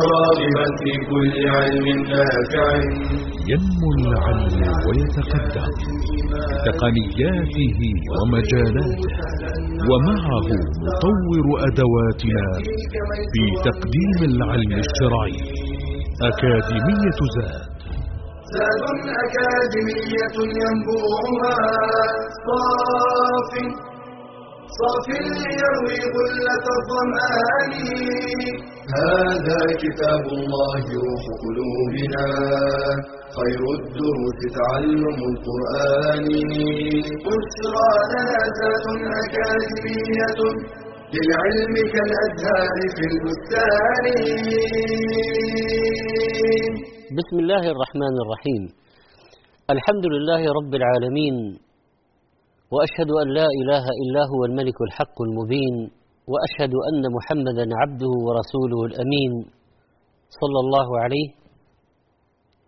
راغبا في كل علم نافع. ينمو العلم ويتقدم. بتقنياته ومجالاته. ومعه نطور أدواتنا في تقديم العلم الشرعي. أكاديمية زاد. زاد أكاديمية ينبوعها. صاف. صاف ليروي غلة الظمآن. هذا كتاب الله روح قلوبنا. خير الدروس تعلم القرآن. بشرى لنا ذات أكاديمية للعلم كالأزهار في البستان. بسم الله الرحمن الرحيم. الحمد لله رب العالمين وأشهد أن لا إله إلا هو الملك الحق المبين وأشهد أن محمدا عبده ورسوله الأمين صلى الله عليه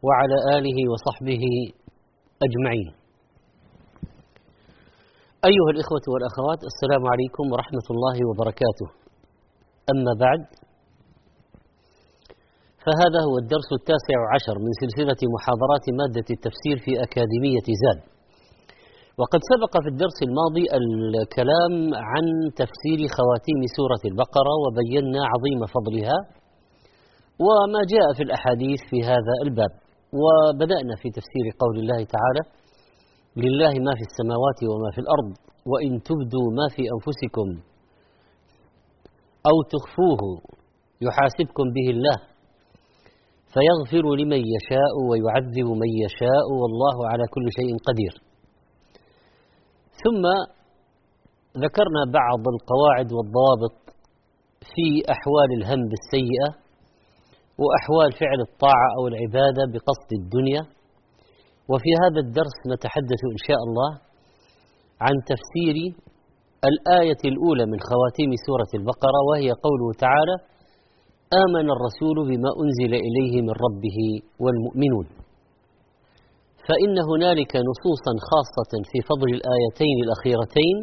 وعلى آله وصحبه أجمعين. أيها الإخوة والأخوات السلام عليكم ورحمة الله وبركاته. أما بعد فهذا هو الدرس التاسع عشر من سلسلة محاضرات مادة التفسير في أكاديمية زاد. وقد سبق في الدرس الماضي الكلام عن تفسير خواتيم سورة البقرة وبينا عظيم فضلها وما جاء في الأحاديث في هذا الباب. وبدأنا في تفسير قول الله تعالى لله ما في السماوات وما في الأرض وإن تبدوا ما في أنفسكم أو تخفوه يحاسبكم به الله فيغفر لمن يشاء ويعذب من يشاء والله على كل شيء قدير. ثم ذكرنا بعض القواعد والضوابط في أحوال الهم بالسيئه وأحوال فعل الطاعة أو العبادة بقصد الدنيا. وفي هذا الدرس نتحدث إن شاء الله عن تفسير الآية الأولى من خواتيم سورة البقرة وهي قوله تعالى آمن الرسول بما أنزل إليه من ربه والمؤمنون. فإن هنالك نصوصا خاصة في فضل الآيتين الأخيرتين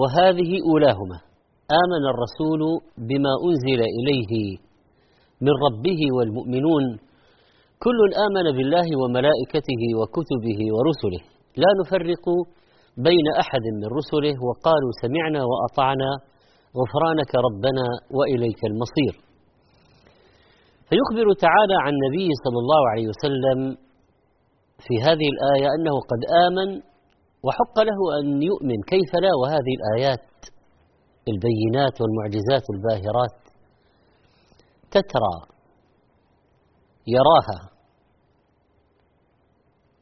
وهذه أولاهما آمن الرسول بما أنزل إليه من ربه والمؤمنون كل آمن بالله وملائكته وكتبه ورسله. لا نفرق بين أحد من رسله وقالوا سمعنا وأطعنا غفرانك ربنا وإليك المصير. فيخبر تعالى عن النبي صلى الله عليه وسلم في هذه الآية أنه قد آمن وحق له أن يؤمن. كيف لا؟ وهذه الآيات البينات والمعجزات الباهرات تترى يراها.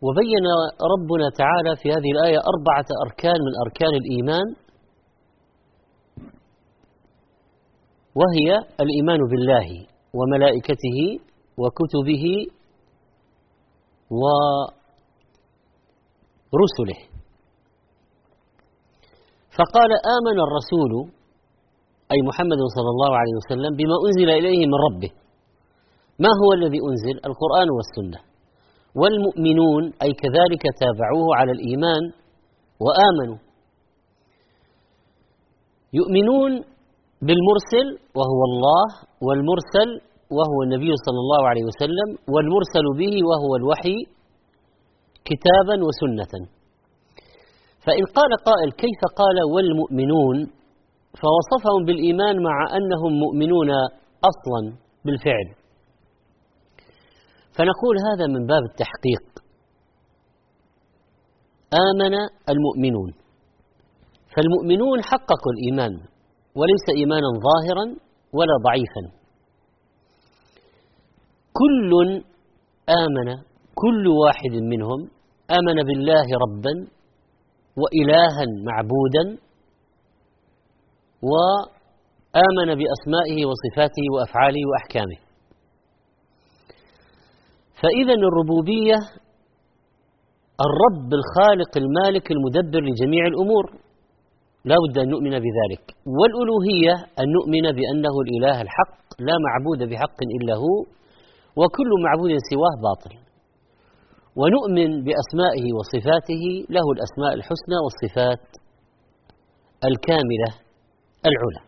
وبين ربنا تعالى في هذه الآية أربعة أركان من أركان الإيمان وهي الإيمان بالله وملائكته وكتبه ورسله. فقال آمن الرسول أي محمد صلى الله عليه وسلم بما أنزل إليه من ربه. ما هو الذي أنزل؟ القرآن والسنة. والمؤمنون أي كذلك تابعوه على الإيمان وآمنوا. يؤمنون بالمرسل وهو الله والمرسل وهو النبي صلى الله عليه وسلم والمرسل به وهو الوحي كتابا وسنة. فإن قال قائل كيف قال والمؤمنون فوصفهم بالإيمان مع أنهم مؤمنون أصلا بالفعل. فنقول هذا من باب التحقيق. آمن المؤمنون. فالمؤمنون حققوا الإيمان وليس إيمانا ظاهرا ولا ضعيفا. كل آمن كل واحد منهم آمن بالله ربا وإلها معبودا وآمن بأسمائه وصفاته وأفعاله وأحكامه. فإذا الربوبية الرب الخالق المالك المدبر لجميع الأمور. لا بد أن نؤمن بذلك. والألوهية أن نؤمن بأنه الإله الحق لا معبود بحق إلا هو. وكل معبود سواه باطل. ونؤمن بأسمائه وصفاته له الأسماء الحسنى والصفات الكاملة العلى.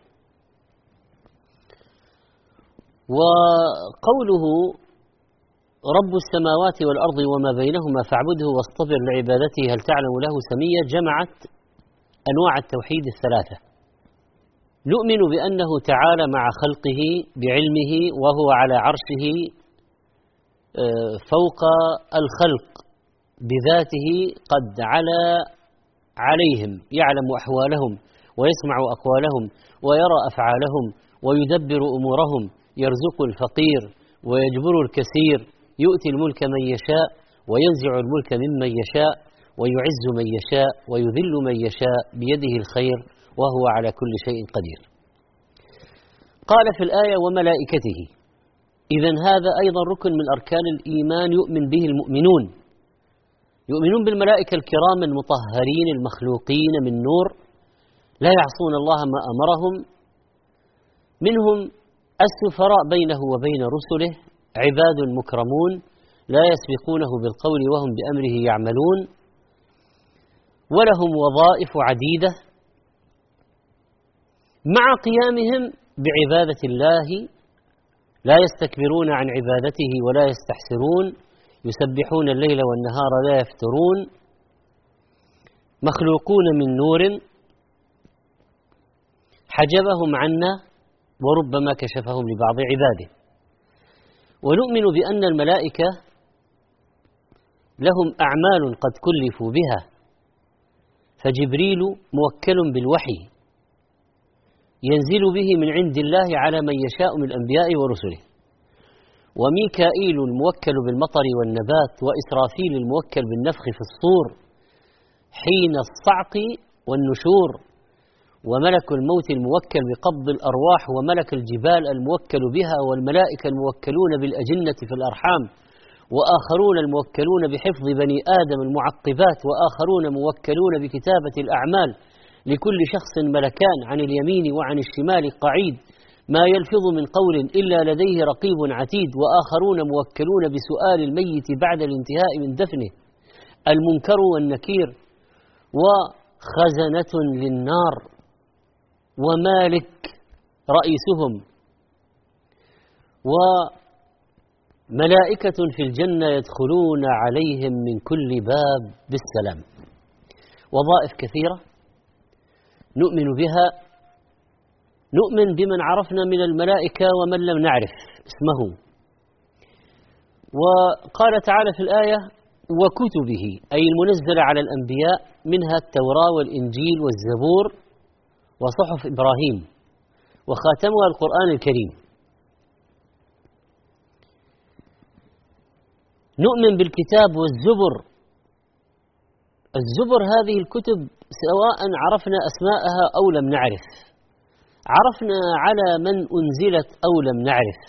وقوله رب السماوات والأرض وما بينهما فاعبده واصطبر لعبادته هل تعلم له سمية جمعت أنواع التوحيد الثلاثة. نؤمن بأنه تعالى مع خلقه بعلمه وهو على عرشه فوق الخلق بذاته قد علا عليهم يعلم أحوالهم ويسمع أقوالهم ويرى أفعالهم ويدبر أمورهم يرزق الفقير ويجبر الكثير يؤتي الملك من يشاء وينزع الملك ممن يشاء ويعز من يشاء ويذل من يشاء بيده الخير وهو على كل شيء قدير. قال في الآية وملائكته إذا هذا أيضا ركن من أركان الإيمان يؤمن به المؤمنون. يؤمنون بالملائكة الكرام المطهرين المخلوقين من نور لا يعصون الله ما أمرهم. منهم السفراء بينه وبين رسله عباد مكرمون لا يسبقونه بالقول وهم بأمره يعملون. ولهم وظائف عديدة. مع قيامهم بعبادة الله لا يستكبرون عن عبادته ولا يستحسرون يسبحون الليل والنهار لا يفترون. مخلوقون من نور حجبهم عنا وربما كشفهم لبعض عباده. ونؤمن بأن الملائكة لهم أعمال قد كلفوا بها. فجبريل موكل بالوحي. ينزل به من عند الله على من يشاء من الأنبياء ورسله. وميكائيل الموكل بالمطر والنبات وإسرافيل الموكل بالنفخ في الصور حين الصعق والنشور وملك الموت الموكل بقبض الأرواح وملك الجبال الموكل بها والملائكة الموكلون بالأجنة في الأرحام وآخرون الموكلون بحفظ بني آدم المعقبات وآخرون موكلون بكتابة الأعمال لكل شخص ملكان عن اليمين وعن الشمال قعيد ما يلفظ من قول إلا لديه رقيب عتيد وآخرون موكلون بسؤال الميت بعد الانتهاء من دفنه. المنكر والنكير وخزنة للنار. ومالك رئيسهم. وملائكة في الجنة يدخلون عليهم من كل باب بالسلام. وظائف كثيرة. نؤمن بها نؤمن بمن عرفنا من الملائكة ومن لم نعرف اسمه. وقال تعالى في الآية وكتبه أي المنزلة على الأنبياء منها التوراة والإنجيل والزبور وصحف إبراهيم وخاتمها القرآن الكريم. نؤمن بالكتاب والزبر. الزبر هذه الكتب سواء عرفنا أسماءها أو لم نعرف. عرفنا على من أنزلت أو لم نعرف.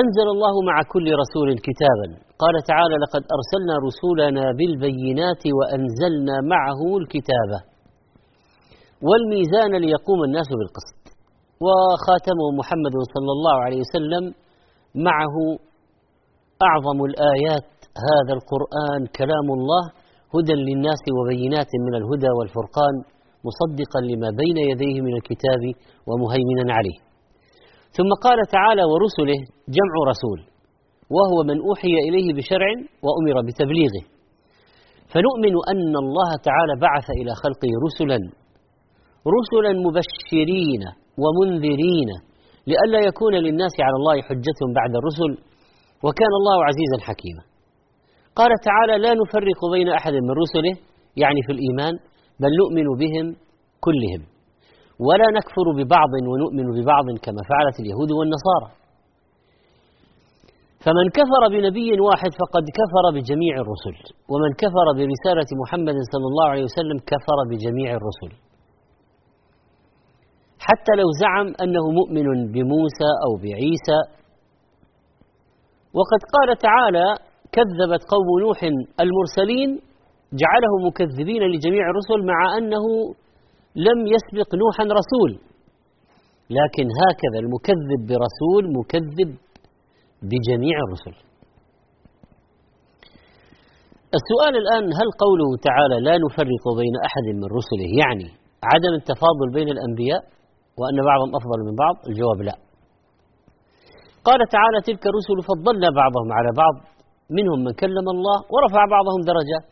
أنزل الله مع كل رسول كتابا. قال تعالى لقد أرسلنا رسولنا بالبينات وأنزلنا معه الكتاب. والميزان ليقوم الناس بالقسط. وخاتمه محمد صلى الله عليه وسلم معه أعظم الآيات هذا القرآن كلام الله هدى للناس وبينات من الهدى والفرقان مصدقا لما بين يديه من الكتاب ومهيمنا عليه. ثم قال تعالى ورسله جمع رسول وهو من أوحي إليه بشرع وأمر بتبليغه. فنؤمن أن الله تعالى بعث إلى خلقه رسلا رسلا مبشرين ومنذرين لئلا يكون للناس على الله حجة بعد الرسل وكان الله عزيزا حكيما. قال تعالى لا نفرق بين أحد من رسله يعني في الإيمان بل نؤمن بهم كلهم. ولا نكفر ببعض ونؤمن ببعض كما فعلت اليهود والنصارى. فمن كفر بنبي واحد فقد كفر بجميع الرسل ومن كفر برسالة محمد صلى الله عليه وسلم كفر بجميع الرسل. حتى لو زعم أنه مؤمن بموسى أو بعيسى. وقد قال تعالى كذبت قوم نوح المرسلين جعله مكذبين لجميع الرسل مع أنه لم يسبق نوحا رسول. لكن هكذا المكذب برسول مكذب بجميع الرسل. السؤال الآن هل قوله تعالى لا نفرق بين أحد من رسله يعني عدم التفاضل بين الأنبياء وأن بعضهم أفضل من بعض؟ الجواب لا. قال تعالى تلك الرسل فضلنا بعضهم على بعض منهم من كلم الله ورفع بعضهم درجات.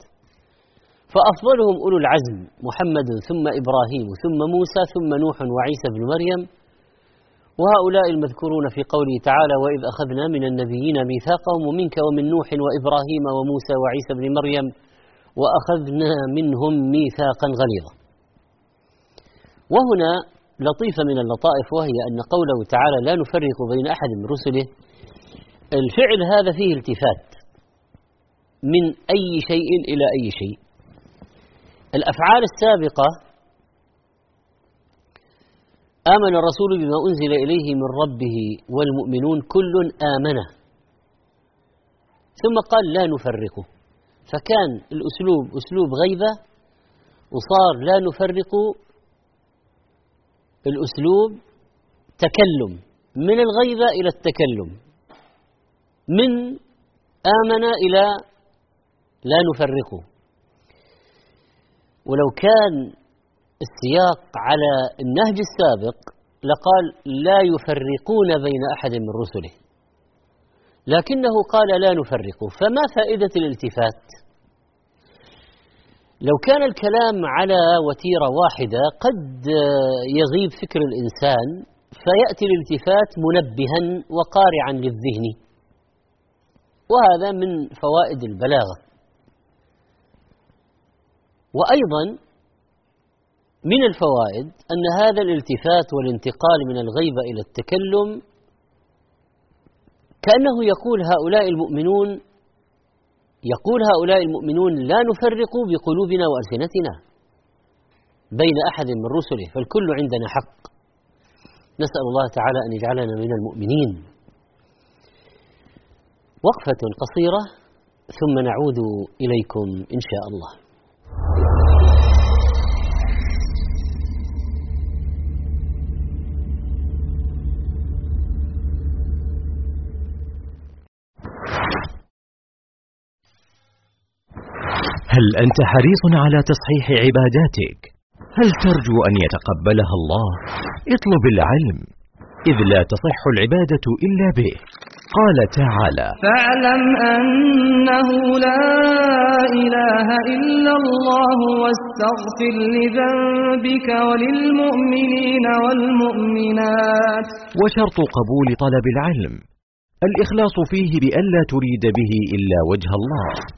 فأفضلهم أولو العزم محمد ثم إبراهيم ثم موسى ثم نوح وعيسى بن مريم. وهؤلاء المذكورون في قوله تعالى وإذ أخذنا من النبيين ميثاقهم ومنك ومن نوح وإبراهيم وموسى وعيسى بن مريم وأخذنا منهم ميثاقا غليظا. وهنا لطيفة من اللطائف وهي أن قوله تعالى لا نفرق بين أحد من رسله. الفعل هذا فيه التفات. من أي شيء إلى أي شيء. الأفعال السابقة آمن الرسول بما أنزل إليه من ربه والمؤمنون كل آمنه. ثم قال لا نفرقه. فكان الأسلوب أسلوب غيبة وصار لا نفرق الأسلوب تكلم من الغيبة إلى التكلم. من آمن إلى لا نفرقه. ولو كان السياق على النهج السابق لقال لا يفرقون بين أحد من رسله. لكنه قال لا نفرق فما فائدة الالتفات؟ لو كان الكلام على وتيرة واحدة قد يغيب فكر الإنسان فيأتي الالتفات منبها وقارعا للذهن. وهذا من فوائد البلاغة. وأيضا من الفوائد أن هذا الالتفات والانتقال من الغيبة إلى التكلم كأنه يقول هؤلاء المؤمنون يقول هؤلاء المؤمنون لا نفرق بقلوبنا وألسنتنا بين أحد من رسله فالكل عندنا حق. نسأل الله تعالى أن يجعلنا من المؤمنين. وقفة قصيرة ثم نعود إليكم إن شاء الله. هل أنت حريص على تصحيح عباداتك؟ هل ترجو أن يتقبلها الله؟ اطلب العلم إذ لا تصح العبادة إلا به قال تعالى فاعلم أنه لا إله إلا الله واستغفر لذنبك وللمؤمنين والمؤمنات وشرط قبول طلب العلم الإخلاص فيه بألا تريد به إلا وجه الله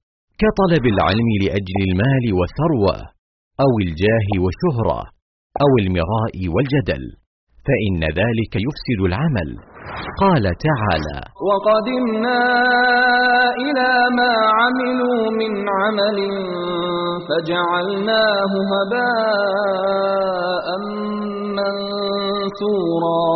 كطلب العلم لأجل المال والثروة أو الجاه والشهرة أو المراء والجدل فإن ذلك يفسد العمل. قال تعالى وقدمنا إلى ما عملوا من عمل فجعلناه هباء منثورا.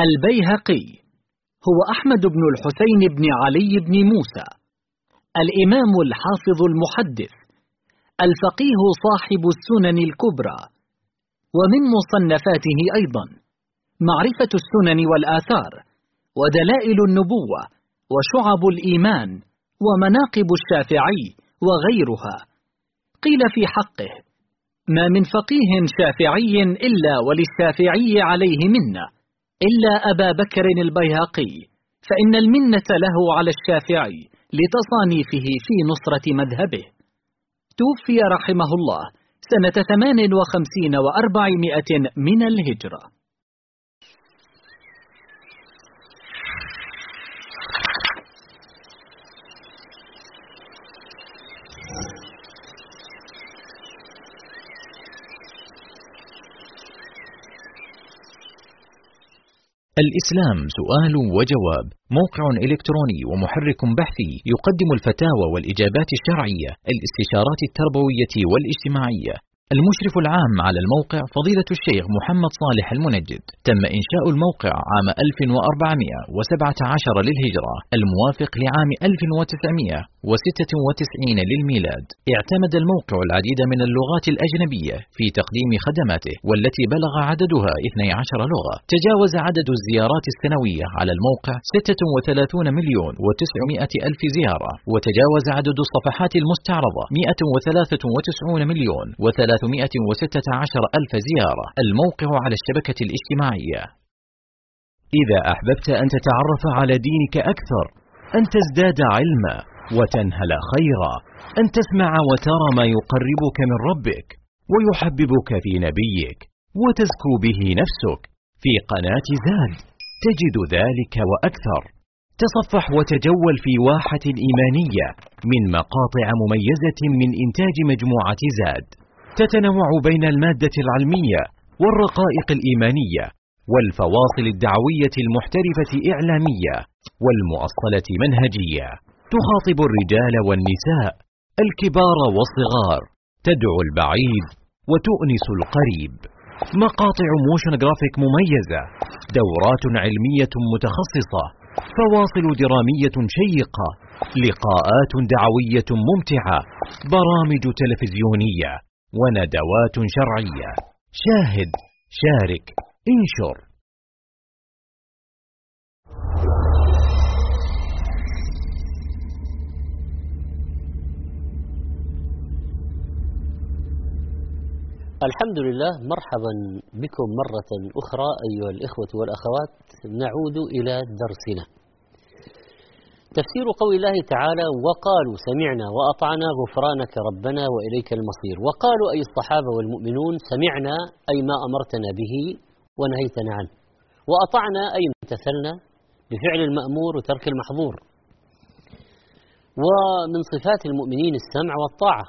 البيهقي هو أحمد بن الحسين بن علي بن موسى الإمام الحافظ المحدث الفقيه صاحب السنن الكبرى ومن مصنفاته أيضا معرفة السنن والآثار ودلائل النبوة وشعب الإيمان ومناقب الشافعي وغيرها. قيل في حقه ما من فقيه شافعي إلا وللشافعي عليه منة إلا أبا بكر البيهقي فإن المنة له على الشافعي لتصانيفه في نصرة مذهبه. توفي رحمه الله سنة ثمان وخمسين وأربعمائة من الهجرة. الإسلام سؤال وجواب. موقع إلكتروني ومحرك بحثي يقدم الفتاوى والإجابات الشرعية الاستشارات التربوية والاجتماعية. المشرف العام على الموقع فضيلة الشيخ محمد صالح المنجد. تم إنشاء الموقع عام 1417 للهجرة الموافق لعام 1996 للميلاد. اعتمد الموقع العديد من اللغات الأجنبية في تقديم خدماته والتي بلغ عددها 12 لغة. تجاوز عدد الزيارات السنوية على الموقع 36 مليون و900 ألف زيارة وتجاوز عدد الصفحات المستعرضة 193 مليون و3 316 ألف زيارة. الموقع على الشبكة الاجتماعية. إذا أحببت أن تتعرف على دينك أكثر أن تزداد علما. وتنهل خيرا. أن تسمع وترى ما يقربك من ربك ويحببك في نبيك وتزكو به نفسك. في قناة زاد تجد ذلك وأكثر. تصفح وتجول في واحة إيمانية من مقاطع مميزة من إنتاج مجموعة زاد. تتنوع بين المادة العلمية والرقائق الإيمانية والفواصل الدعوية المحترفة إعلامية والمؤصلة منهجية. تخاطب الرجال والنساء الكبار والصغار تدعو البعيد وتؤنس القريب. مقاطع motion graphic مميزة دورات علمية متخصصة فواصل درامية شيقة لقاءات دعوية ممتعة برامج تلفزيونية وندوات شرعية. شاهد شارك انشر. الحمد لله مرحبا بكم مرة أخرى أيها الإخوة والأخوات. نعود إلى درسنا. تفسير قول الله تعالى وقالوا سمعنا وأطعنا غفرانك ربنا وإليك المصير وقالوا أي الصحابة والمؤمنون سمعنا أي ما أمرتنا به ونهيتنا عنه وأطعنا أي امتثلنا بفعل المأمور وترك المحظور. ومن صفات المؤمنين السمع والطاعة.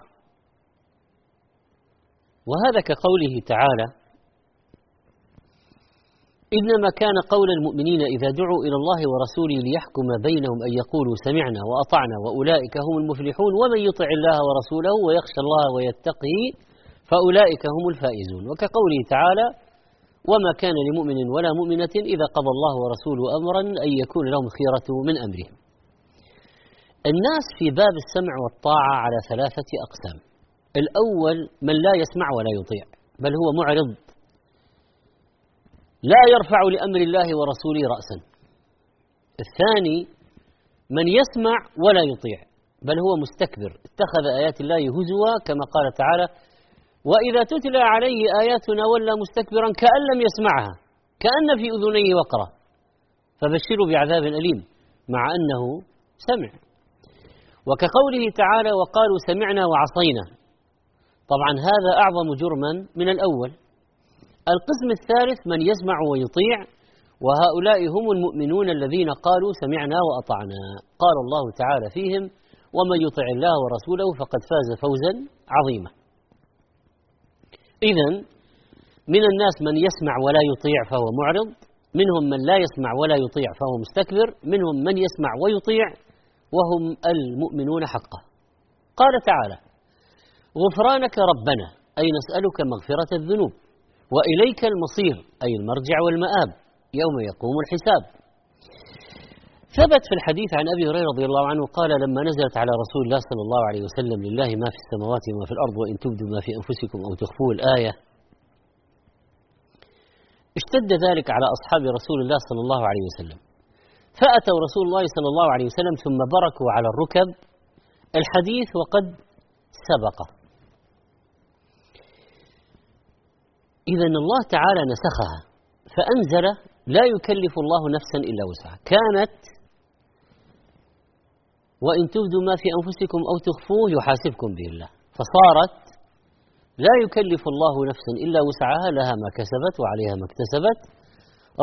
وهذا كقوله تعالى إنما كان قول المؤمنين إذا دعوا إلى الله ورسوله ليحكم بينهم أن يقولوا سمعنا وأطعنا وأولئك هم المفلحون ومن يطع الله ورسوله ويخشى الله ويتقه فأولئك هم الفائزون. وكقوله تعالى وما كان لمؤمن ولا مؤمنة إذا قضى الله ورسوله أمرا أن يكون لهم خيرة من أمرهم. الناس في باب السمع والطاعة على ثلاثة أقسام. الأول من لا يسمع ولا يطيع بل هو معرض. لا يرفع لأمر الله ورسوله رأسا. الثاني من يسمع ولا يطيع بل هو مستكبر. اتخذ آيات الله هزوا كما قال تعالى وإذا تتلى عليه آياتنا ولى مستكبرا كأن لم يسمعها كأن في أذنيه وقرا فبشروا بعذاب أليم مع أنه سمع. وكقوله تعالى وقالوا سمعنا وعصينا. طبعا هذا أعظم جرما من الأول. القسم الثالث من يسمع ويطيع وهؤلاء هم المؤمنون الذين قالوا سمعنا وأطعنا. قال الله تعالى فيهم ومن يطع الله ورسوله فقد فاز فوزا عظيما. اذا من الناس من يسمع ولا يطيع فهو معرض منهم من لا يسمع ولا يطيع فهو مستكبر منهم من يسمع ويطيع وهم المؤمنون حقا. قال تعالى غفرانك ربنا أي نسألك مغفرة الذنوب وإليك المصير أي المرجع والمآب يوم يقوم الحساب. ثبت في الحديث عن أبي هريرة رضي الله عنه قال لما نزلت على رسول الله صلى الله عليه وسلم لله ما في السماوات وما في الأرض وإن تبدوا ما في أنفسكم أو تخفوه الآية. اشتد ذلك على أصحاب رسول الله صلى الله عليه وسلم. فأتوا رسول الله صلى الله عليه وسلم ثم بركوا على الركب. الحديث وقد سبقه إذا الله تعالى نسخها. فأنزل لا يكلف الله نفسا إلا وسعها. كانت وإن تبدوا ما في أنفسكم أو تخفوه يحاسبكم به الله. فصارت لا يكلف الله نفسا إلا وسعها لها ما كسبت وعليها ما اكتسبت.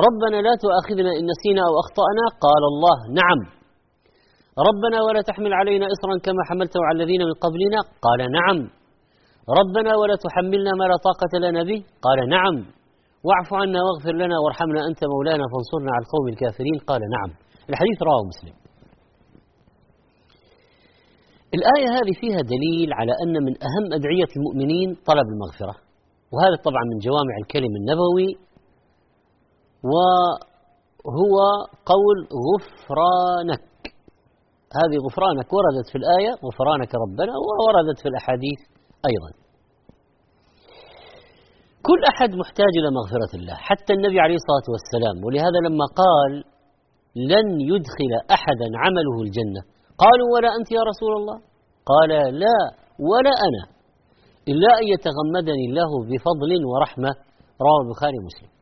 ربنا لا تؤاخذنا إن نسينا أو أخطأنا. قال الله نعم. ربنا ولا تحمل علينا إصرا كما حملته على الذين من قبلنا. قال نعم. ربنا ولا تحملنا ما لا طاقة لنا به. قال نعم. واعف عنا واغفر لنا وارحمنا أنت مولانا فانصرنا على القوم الكافرين. قال نعم. الحديث رواه مسلم. الآية هذه فيها دليل على أن من أهم أدعية المؤمنين طلب المغفرة. وهذا طبعا من جوامع الكلم النبوي. وهو قول غفرانك. هذه غفرانك وردت في الآية. غفرانك ربنا ووردت في الأحاديث. أيضا. كل أحد محتاج إلى مغفرة الله حتى النبي عليه الصلاة والسلام. ولهذا لما قال لن يدخل أحدا عمله الجنة قالوا ولا أنت يا رسول الله؟ قال لا ولا أنا إلا أن يتغمدني الله بفضل ورحمة رواه البخاري ومسلم.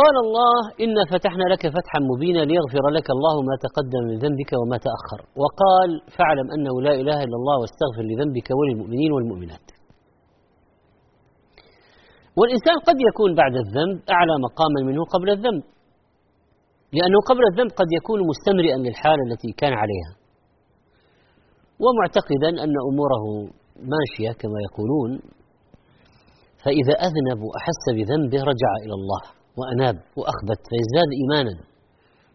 قال الله إنا فتحنا لك فتحا مبينا ليغفر لك الله ما تقدم من ذنبك وما تأخر. وقال فاعلم أنه لا إله إلا الله واستغفر لذنبك وللمؤمنين والمؤمنات. والإنسان قد يكون بعد الذنب أعلى مقاما منه قبل الذنب لأنه قبل الذنب قد يكون مستمرئا للحالة التي كان عليها. ومعتقدا أن أموره ماشية كما يقولون فإذا أذنب وأحس بذنبه رجع إلى الله. وأناب وأخبت فيزداد إيمانا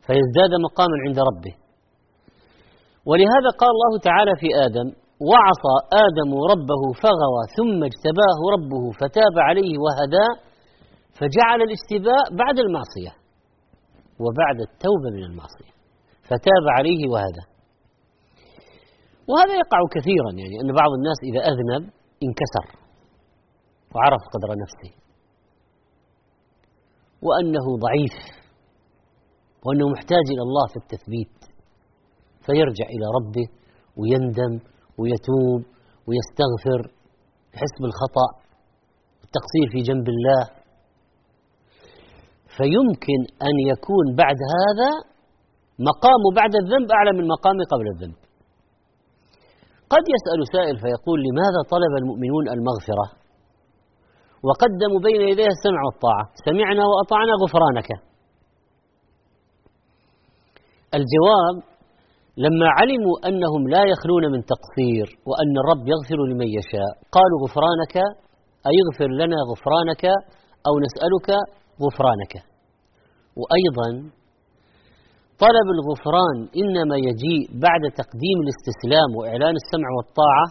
فيزداد مقاما عند ربه. ولهذا قال الله تعالى في آدم وعصى آدم ربه فغوى ثم اجتباه ربه فتاب عليه وهداه فجعل الاجتباء بعد المعصية وبعد التوبة من المعصية فتاب عليه وهداه وهذا يقع كثيرا يعني أن بعض الناس إذا أذنب انكسر وعرف قدر نفسه. وأنه ضعيف وأنه محتاج إلى الله في التثبيت فيرجع إلى ربه ويندم ويتوب ويستغفر يحس بالخطأ التقصير في جنب الله. فيمكن أن يكون بعد هذا مقامه بعد الذنب أعلى من مقامه قبل الذنب. قد يسأل سائل فيقول لماذا طلب المؤمنون المغفرة؟ وقدموا بين يديها السمع والطاعة. سمعنا وأطعنا غفرانك. الجواب لما علموا أنهم لا يخلون من تقصير وأن الرب يغفر لمن يشاء قالوا غفرانك أي اغفر لنا غفرانك أو نسألك غفرانك. وأيضا طلب الغفران إنما يجيء بعد تقديم الاستسلام وإعلان السمع والطاعة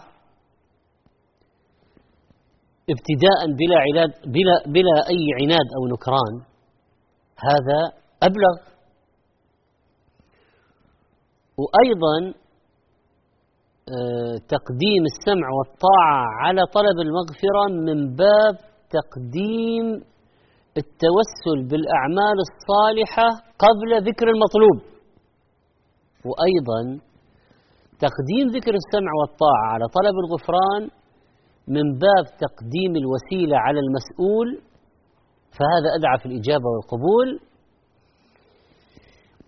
ابتداء بلا عناد بلا بلا أي عناد أو نكران هذا أبلغ. وأيضا آه، تقديم السمع والطاعة على طلب المغفرة من باب تقديم التوسل بالأعمال الصالحة قبل ذكر المطلوب. وأيضا تقديم ذكر السمع والطاعة على طلب الغفران من باب تقديم الوسيلة على المسؤول فهذا أدعى في الإجابة والقبول.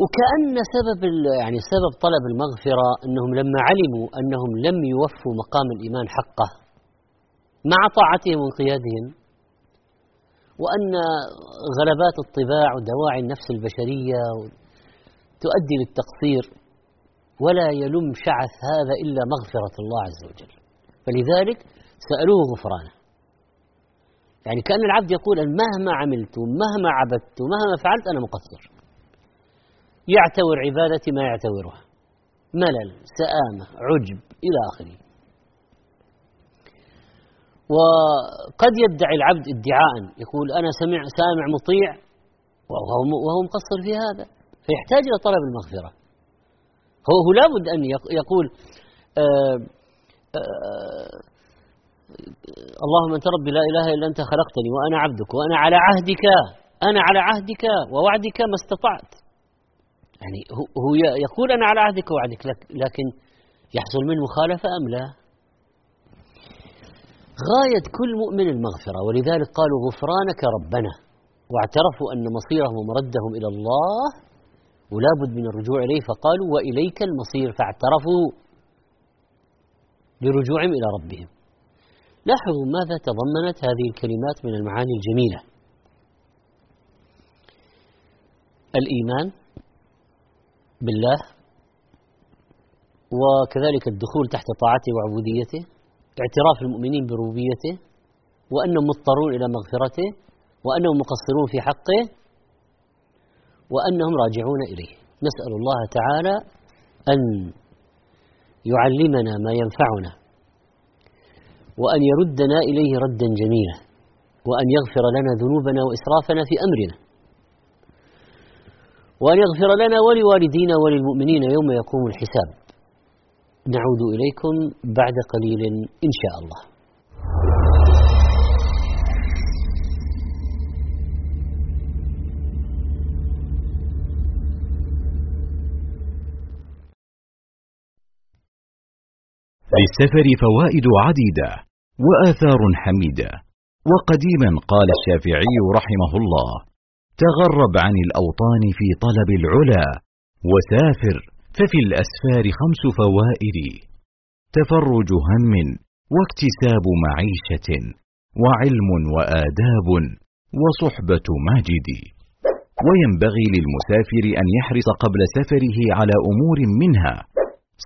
وكأن سبب يعني سبب طلب المغفرة أنهم لما علموا أنهم لم يوفوا مقام الإيمان حقه مع طاعتهم وانقيادهم وأن غلبات الطباع ودواعي النفس البشرية تؤدي للتقصير ولا يلم شعث هذا إلا مغفرة الله عز وجل. فلذلك سألوه غفرانه يعني كأن العبد يقول أن مهما عملت مهما عبدت مهما فعلت أنا مقصر. يعتبر عبادتي ما يعتبرها ملل سآمة عجب إلى آخره. وقد يدعي العبد ادعاء. يقول أنا سمع سامع مطيع وهو وهو مقصر في هذا. فيحتاج إلى طلب المغفرة. هو هو لابد أن يقول آآ آآ اللهم أنت ربي لا إله إلا أنت خلقتني وأنا عبدك وأنا على عهدك أنا على عهدك ووعدك ما استطعت. يعني هو يقول أنا على عهدك ووعدك لكن يحصل منه مخالفة أم لا؟ غاية كل مؤمن المغفرة ولذلك قالوا غفرانك ربنا واعترفوا أن مصيرهم ومردهم إلى الله ولا بد من الرجوع إليه فقالوا وإليك المصير فاعترفوا برجوعهم إلى ربهم. لاحظوا ماذا تضمنت هذه الكلمات من المعاني الجميلة. الإيمان بالله وكذلك الدخول تحت طاعته وعبوديته اعتراف المؤمنين بربوبيته وأنهم مضطرون إلى مغفرته وأنهم مقصرون في حقه وأنهم راجعون إليه. نسأل الله تعالى أن يعلمنا ما ينفعنا. وأن يردنا إليه ردا جميلا وأن يغفر لنا ذنوبنا وإسرافنا في أمرنا. وأن يغفر لنا ولوالدينا وللمؤمنين يوم يقوم الحساب. نعود إليكم بعد قليل إن شاء الله. للسفر فوائد عديدة. وآثار حميدة. وقديما قال الشافعي رحمه الله تغرب عن الأوطان في طلب العلا وسافر ففي الأسفار خمس فوائد. تفرج هم واكتساب معيشة وعلم وآداب وصحبة ماجد. وينبغي للمسافر أن يحرص قبل سفره على أمور منها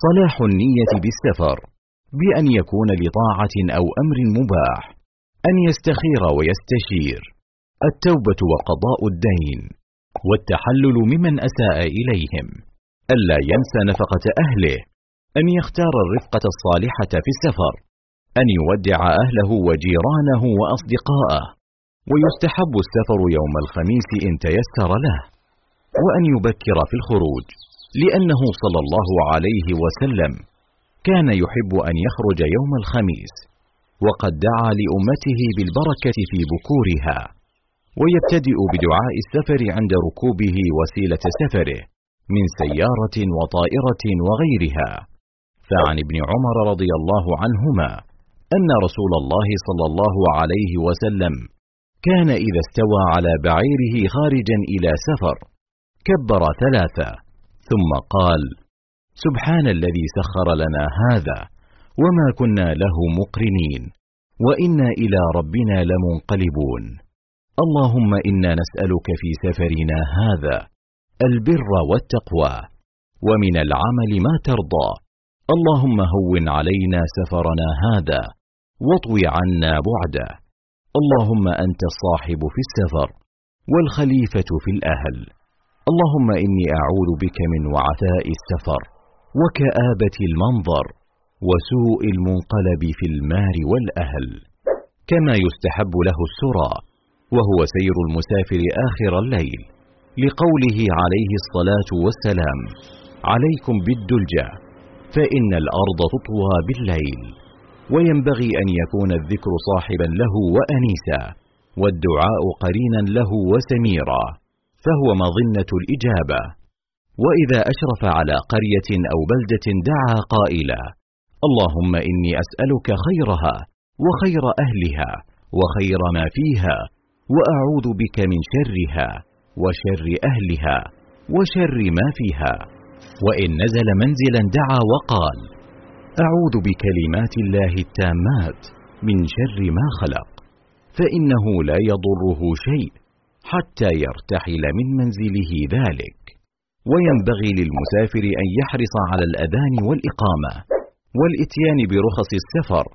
صلاح النية بالسفر. بأن يكون لطاعة أو أمر مباح أن يستخير ويستشير. التوبة وقضاء الدين والتحلل ممن أساء إليهم. ألا ينسى نفقة أهله أن يختار الرفقة الصالحة في السفر أن يودع أهله وجيرانه وأصدقاءه ويستحب السفر يوم الخميس إن تيسر له. وأن يبكر في الخروج لأنه صلى الله عليه وسلم كان يحب أن يخرج يوم الخميس وقد دعا لأمته بالبركة في بكورها ويبتدئ بدعاء السفر عند ركوبه وسيلة سفره من سيارة وطائرة وغيرها. فعن ابن عمر رضي الله عنهما أن رسول الله صلى الله عليه وسلم كان إذا استوى على بعيره خارجا إلى سفر كبر ثلاثة ثم قال سبحان الذي سخر لنا هذا وما كنا له مقرنين وإنا إلى ربنا لمنقلبون. اللهم إنا نسألك في سفرنا هذا البر والتقوى ومن العمل ما ترضى. اللهم هون علينا سفرنا هذا واطوي عنا بعده. اللهم أنت الصاحب في السفر والخليفة في الأهل. اللهم إني أعوذ بك من وعثاء السفر. وكآبة المنظر وسوء المنقلب في المار والأهل كما يستحب له السرى وهو سير المسافر آخر الليل لقوله عليه الصلاة والسلام عليكم بالدلجة فإن الأرض تطوى بالليل. وينبغي أن يكون الذكر صاحبا له وانيسا والدعاء قرينا له وسميرا فهو مظنة الإجابة. وإذا أشرف على قرية أو بلدة دعا قائلا اللهم إني أسألك خيرها وخير أهلها وخير ما فيها وأعوذ بك من شرها وشر أهلها وشر ما فيها وإن نزل منزلا دعا وقال أعوذ بكلمات الله التامات من شر ما خلق فإنه لا يضره شيء حتى يرتحل من منزله ذلك وينبغي للمسافر أن يحرص على الأذان والإقامة والإتيان برخص السفر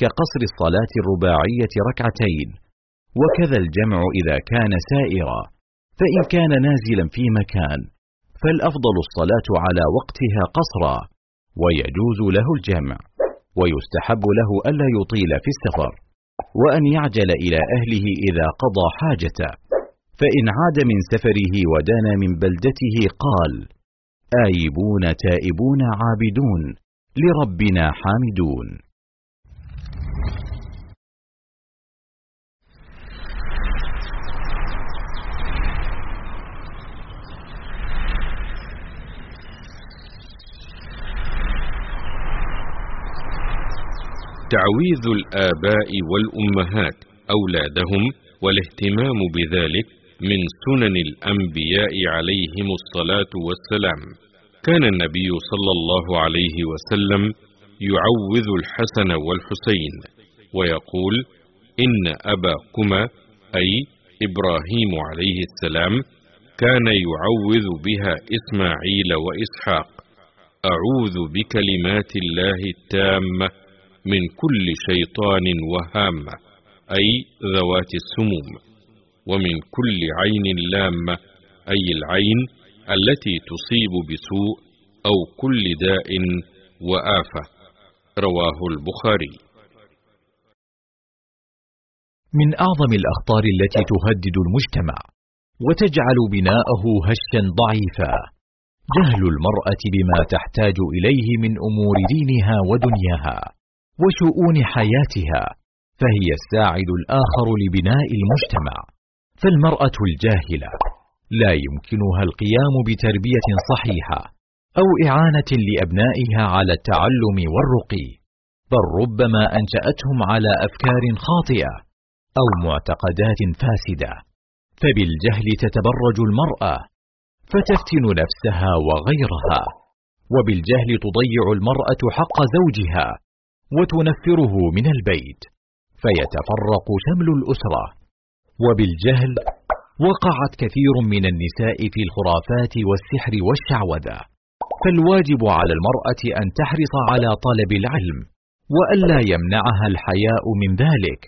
كقصر الصلاة الرباعية ركعتين وكذا الجمع إذا كان سائرا. فإن كان نازلا في مكان فالأفضل الصلاة على وقتها قصرا ويجوز له الجمع ويستحب له ألا يطيل في السفر وأن يعجل إلى أهله إذا قضى حاجته. فإن عاد من سفره ودنا من بلدته قال آيبون تائبون عابدون لربنا حامدون. تعويذ الآباء والأمهات أولادهم والاهتمام بذلك من سنن الأنبياء عليهم الصلاة والسلام. كان النبي صلى الله عليه وسلم يعوذ الحسن والحسين ويقول إن أباكما أي إبراهيم عليه السلام كان يعوذ بها إسماعيل وإسحاق. أعوذ بكلمات الله التامة من كل شيطان وهامة أي ذوات السموم. ومن كل عين لامة أي العين التي تصيب بسوء أو كل داء وآفة. رواه البخاري. من أعظم الأخطار التي تهدد المجتمع وتجعل بناءه هشا ضعيفا جهل المرأة بما تحتاج إليه من أمور دينها ودنياها وشؤون حياتها فهي الساعد الآخر لبناء المجتمع. فالمرأة الجاهلة لا يمكنها القيام بتربية صحيحة أو إعانة لأبنائها على التعلم والرقي بل ربما أنشأتهم على أفكار خاطئة أو معتقدات فاسدة فبالجهل تتبرج المرأة فتفتن نفسها وغيرها وبالجهل تضيع المرأة حق زوجها وتنفره من البيت فيتفرق شمل الأسرة. وبالجهل وقعت كثير من النساء في الخرافات والسحر والشعوذة. فالواجب على المرأة أن تحرص على طلب العلم وألا يمنعها الحياء من ذلك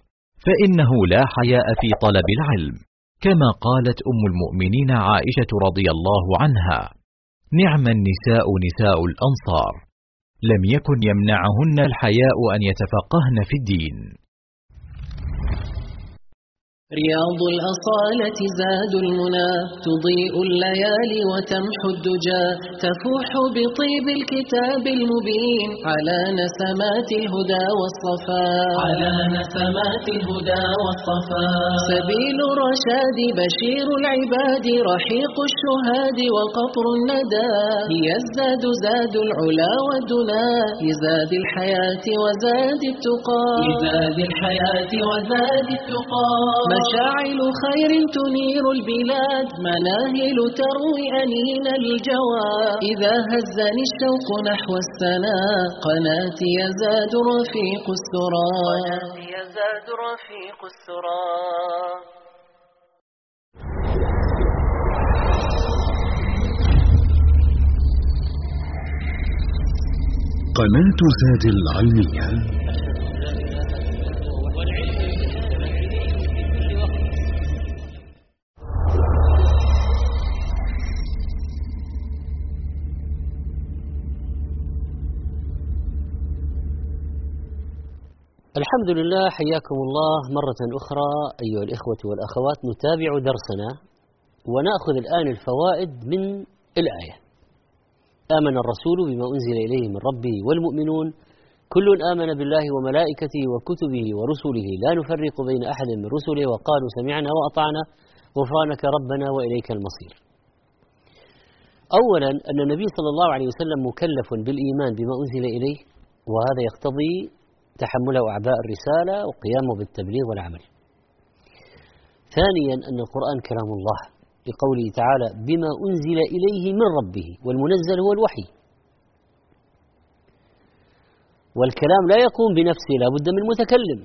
فإنه لا حياء في طلب العلم. كما قالت أم المؤمنين عائشة رضي الله عنها نعم النساء نساء الأنصار لم يكن يمنعهن الحياء أن يتفقهن في الدين. رياض الأصالة زاد المنى تضيء الليالي وتمحو الدجى تفوح بطيب الكتاب المبين على نسمات الهدى والصفاء. على نسمات الهدى والصفاء. سبيل الرشاد بشير العباد رحيق الشهاد وقطر الندى. ليزداد زاد العلا والدنا لزاد الحياة وزاد التقى. لزاد الحياة وزاد التقى. مشاعل خير تنير البلاد مناهل تروي أنين الجوى. إذا هزني الشوق نحو السنا قناتي يزاد رفيق السرى. قناتي يزاد رفيق السرى. قناة زاد العلمية. الحمد لله حياكم الله مرة أخرى. أيها الإخوة والأخوات نتابع درسنا ونأخذ الآن الفوائد من الآية. آمن الرسول بما أنزل إليه من ربه والمؤمنون. كل آمن بالله وملائكته وكتبه ورسله. لا نفرق بين أحد من رسله. وقالوا سمعنا وأطعنا. غفرانك ربنا وإليك المصير. أولا أن النبي صلى الله عليه وسلم مكلف بالإيمان بما أنزل إليه. وهذا يقتضي تحمله أعباء الرسالة وقيامه بالتبليغ والعمل. ثانيا أن القرآن كلام الله لقوله تعالى بما أنزل إليه من ربه والمنزل هو الوحي والكلام لا يقوم بنفسه لا بد من متكلم.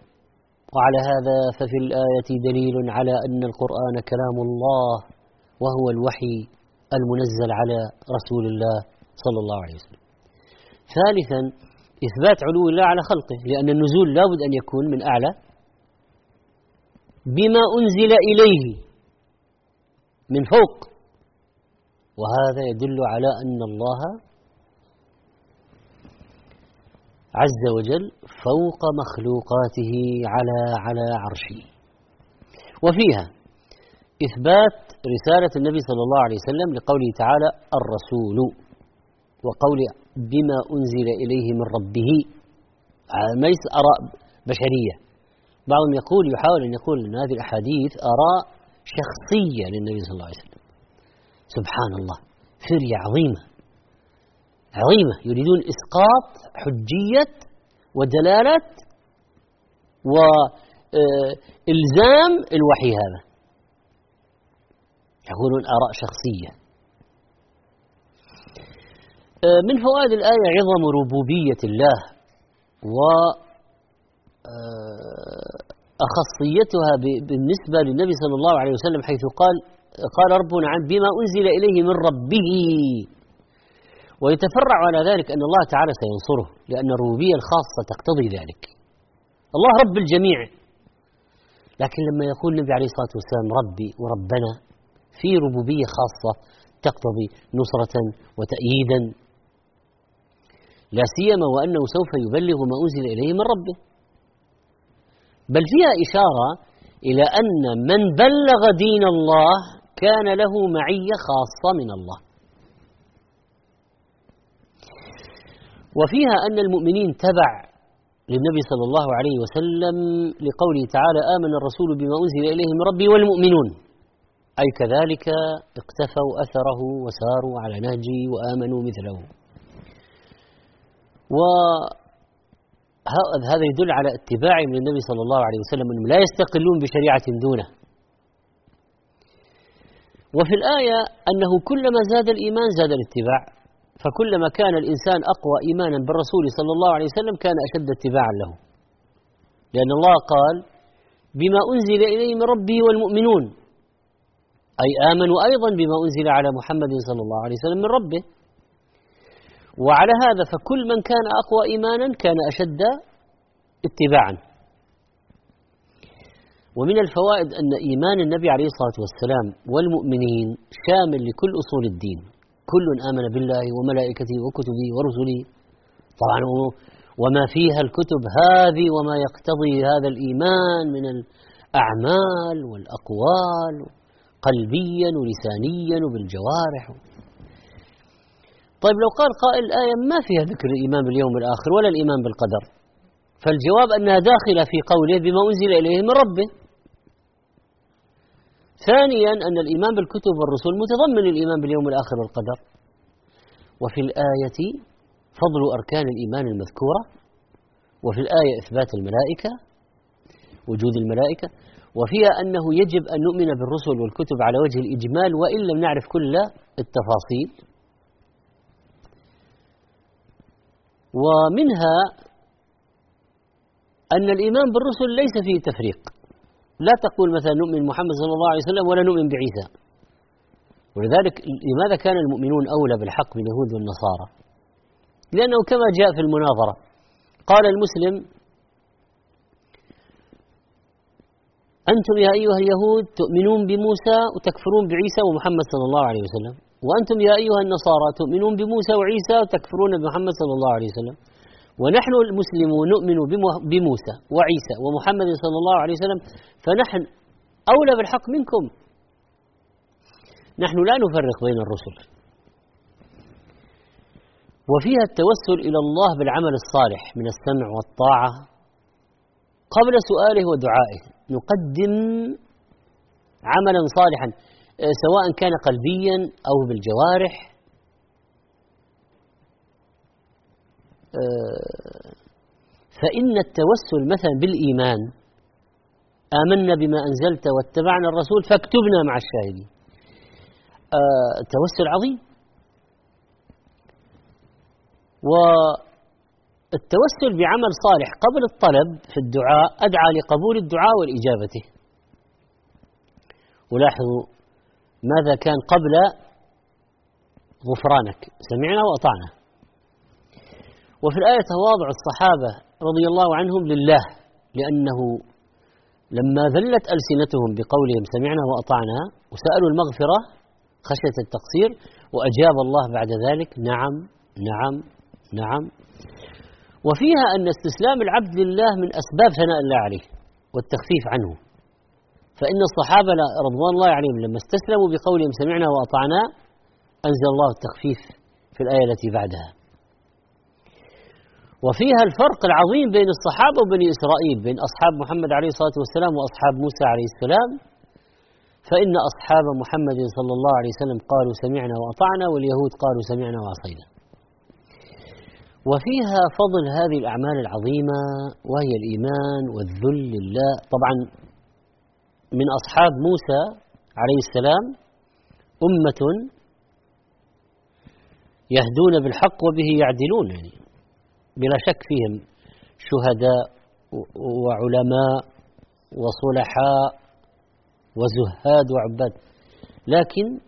وعلى هذا ففي الآية دليل على أن القرآن كلام الله وهو الوحي المنزل على رسول الله صلى الله عليه وسلم. ثالثا إثبات علو الله على خلقه لأن النزول لابد أن يكون من أعلى. بما أنزل إليه من فوق. وهذا يدل على أن الله عز وجل فوق مخلوقاته على على عرشه. وفيها إثبات رسالة النبي صلى الله عليه وسلم لقوله تعالى الرسول. وقول بما أنزل إليه من ربه. ما ليس آراء بشرية. بعضهم يقول يحاول أن يقول أن هذه الأحاديث آراء شخصية للنبي صلى الله عليه وسلم. سبحان الله فرية عظيمة. عظيمة. يريدون إسقاط حجية ودلالة وإلزام الوحي هذا. يقولون آراء شخصية. آه، من فوائد الآية عظم ربوبية الله و آه، أخصيتها بالنسبة للنبي صلى الله عليه وسلم حيث قال قال ربنا عن بما أنزل إليه من ربه. ويتفرع على ذلك أن الله تعالى سينصره لأن الربوبية الخاصة تقتضي ذلك. الله رب الجميع. لكن لما يقول النبي عليه الصلاة والسلام ربي وربنا في ربوبية خاصة تقتضي نصرة وتأييدا. لا سيما وأنه سوف يبلغ ما أنزل إليه من ربه. بل فيها إشارة إلى أن من بلغ دين الله كان له معية خاصة من الله. وفيها أن المؤمنين تبع للنبي صلى الله عليه وسلم لقوله تعالى آمن الرسول بما أنزل إليه من ربي والمؤمنون. أي كذلك اقتفوا أثره وساروا على نهجه وآمنوا مثله. وهذا يدل على اتباعهم للنبي صلى الله عليه وسلم أنهم لا يستقلون بشريعة دونه. وفي الآية أنه كلما زاد الإيمان زاد الاتباع. فكلما كان الإنسان أقوى إيمانا بالرسول صلى الله عليه وسلم كان أشد اتباعا له. لأن الله قال بما أنزل إليه من ربه والمؤمنون أي آمنوا أيضا بما أنزل على محمد صلى الله عليه وسلم من ربه. وعلى هذا فكل من كان أقوى إيمانا كان أشد اتباعا. ومن الفوائد أن إيمان النبي عليه الصلاة والسلام والمؤمنين شامل لكل أصول الدين. كل آمن بالله وملائكته وكتبه ورسله. طبعا وما فيها الكتب هذه وما يقتضي هذا الإيمان من الأعمال والأقوال قلبيا ولسانيا وبالجوارح. طيب لو قال قائل الآية ما فيها ذكر الإيمان باليوم الآخر ولا الإيمان بالقدر. فالجواب أنها داخلة في قوله بما أنزل إليه من ربه. ثانيا أن الإيمان بالكتب والرسل متضمن الإيمان باليوم الآخر والقدر. وفي الآية فضل أركان الإيمان المذكورة. وفي الآية إثبات الملائكة وجود الملائكة. وفيها أنه يجب أن نؤمن بالرسل والكتب على وجه الإجمال وإن لم نعرف كل التفاصيل. ومنها أن الإيمان بالرسل ليس فيه تفريق. لا تقول مثلا نؤمن محمد صلى الله عليه وسلم ولا نؤمن بعيسى. ولذلك لماذا كان المؤمنون أولى بالحق من اليهود والنصارى؟ لأنه كما جاء في المناظرة قال المسلم أنتم يا أيها اليهود تؤمنون بموسى وتكفرون بعيسى ومحمد صلى الله عليه وسلم. وأنتم يا أيها النصارى تؤمنون بموسى وعيسى وتكفرون بمحمد صلى الله عليه وسلم. ونحن المسلمون نؤمن بموسى وعيسى ومحمد صلى الله عليه وسلم. فنحن أولى بالحق منكم. نحن لا نفرق بين الرسل. وفيها التوسل إلى الله بالعمل الصالح من السمع والطاعة قبل سؤاله ودعائه. نقدم عملا صالحا. سواء كان قلبيا أو بالجوارح آه، فإن التوسل مثلا بالإيمان آمنا بما أنزلت واتبعنا الرسول فاكتبنا مع الشاهدين. آه، توسل عظيم. والتوسل بعمل صالح قبل الطلب في الدعاء أدعى لقبول الدعاء والإجابته ولاحظوا ماذا كان قبل غفرانك؟ سمعنا وأطعنا. وفي الآية تواضع الصحابة رضي الله عنهم لله لأنه لما ذلت ألسنتهم بقولهم سمعنا وأطعنا وسألوا المغفرة خشية التقصير وأجاب الله بعد ذلك نعم نعم نعم. وفيها أن استسلام العبد لله من أسباب ثناء الله عليه والتخفيف عنه. فإن الصحابة رضوان الله عليهم لما استسلموا بقولهم سمعنا وأطعنا أنزل الله التخفيف في الآية التي بعدها. وفيها الفرق العظيم بين الصحابة وبني إسرائيل بين أصحاب محمد عليه الصلاة والسلام وأصحاب موسى عليه السلام. فإن أصحاب محمد صلى الله عليه وسلم قالوا سمعنا وأطعنا واليهود قالوا سمعنا وعصينا. وفيها فضل هذه الأعمال العظيمة وهي الإيمان والذل لله. طبعا من أصحاب موسى عليه السلام أمة يهدون بالحق وبه يعدلون يعني بلا شك فيهم شهداء وعلماء وصلحاء وزهاد وعباد. لكن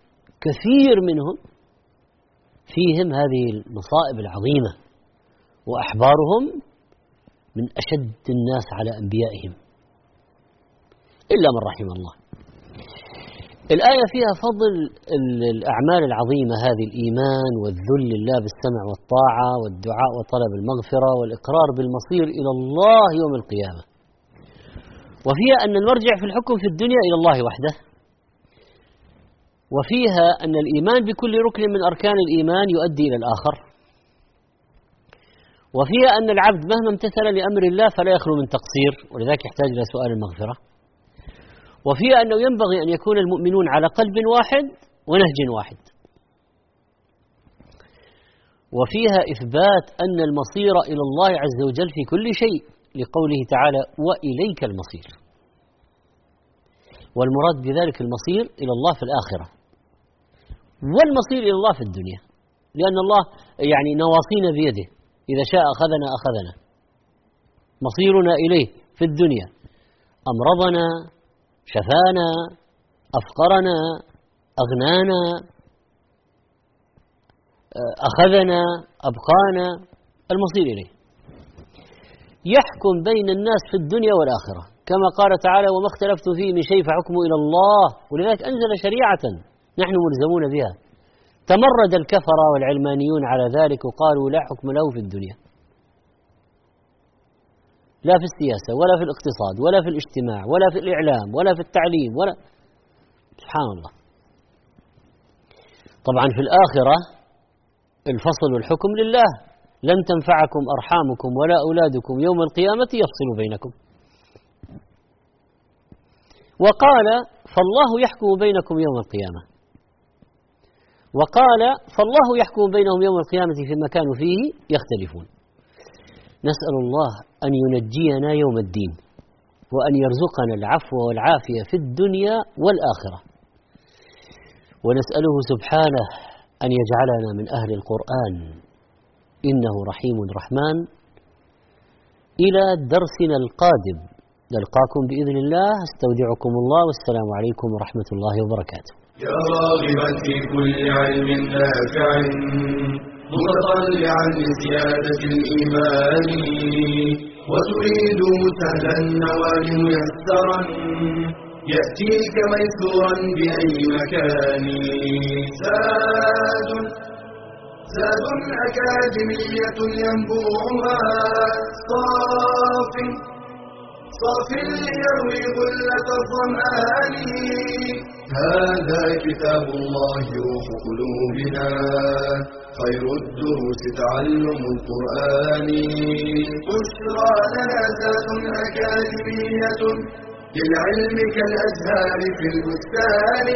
كثير منهم فيهم هذه المصائب العظيمة وأحبارهم من أشد الناس على أنبيائهم. إلا من رحم الله. الآية فيها فضل الأعمال العظيمة هذه الإيمان والذل لله بالسمع والطاعة والدعاء وطلب المغفرة والإقرار بالمصير إلى الله يوم القيامة. وفيها أن المرجع في الحكم في الدنيا إلى الله وحده. وفيها أن الإيمان بكل ركن من أركان الإيمان يؤدي إلى الآخر. وفيها أن العبد مهما امتثل لأمر الله فلا يخلو من تقصير ولذلك يحتاج إلى سؤال المغفرة. وفيها أنه ينبغي أن يكون المؤمنون على قلب واحد ونهج واحد. وفيها إثبات أن المصير إلى الله عز وجل في كل شيء لقوله تعالى وإليك المصير. والمراد بذلك المصير إلى الله في الآخرة. والمصير إلى الله في الدنيا. لأن الله يعني نواصينا بيده. إذا شاء أخذنا أخذنا. مصيرنا إليه في الدنيا. أمرضنا شفانا أفقرنا أغنانا أخذنا أبقانا المصير إليه. يحكم بين الناس في الدنيا والآخرة. كما قال تعالى وما اختلفت فيه من شيء فحكمه إلى الله. ولذلك أنزل شريعة نحن ملزمون بها. تمرد الكفرة والعلمانيون على ذلك وقالوا لا حكم له في الدنيا. لا في السياسة ولا في الاقتصاد ولا في الاجتماع ولا في الإعلام ولا في التعليم ولا سبحان الله. طبعا في الآخرة الفصل والحكم لله. لن تنفعكم أرحامكم ولا أولادكم يوم القيامة يفصل بينكم. وقال فالله يحكم بينكم يوم القيامة. وقال فالله يحكم بينهم يوم القيامة فيما كانوا فيه يختلفون. نسأل الله أن ينجينا يوم الدين وأن يرزقنا العفو والعافية في الدنيا والآخرة. ونسأله سبحانه أن يجعلنا من أهل القرآن. إنه رحيم رحمن. إلى درسنا القادم. نلقاكم بإذن الله. استودعكم الله. والسلام عليكم ورحمة الله وبركاته. يا راغبا في كل علم نافع متطلعا لزيادة الإيمان. وتريد سهلا النوال ميسرا يأتيك ميسورا بأي مكان. زاد زاد أكاديمية ينبوعها. صاف صاف ليروي غلة الظمآن. هذا كتاب الله روح قلوبنا. خير الدروس تعلم القرآن. بشرى لنا ذات أكاديمية للعلم كالأزهار في البستان.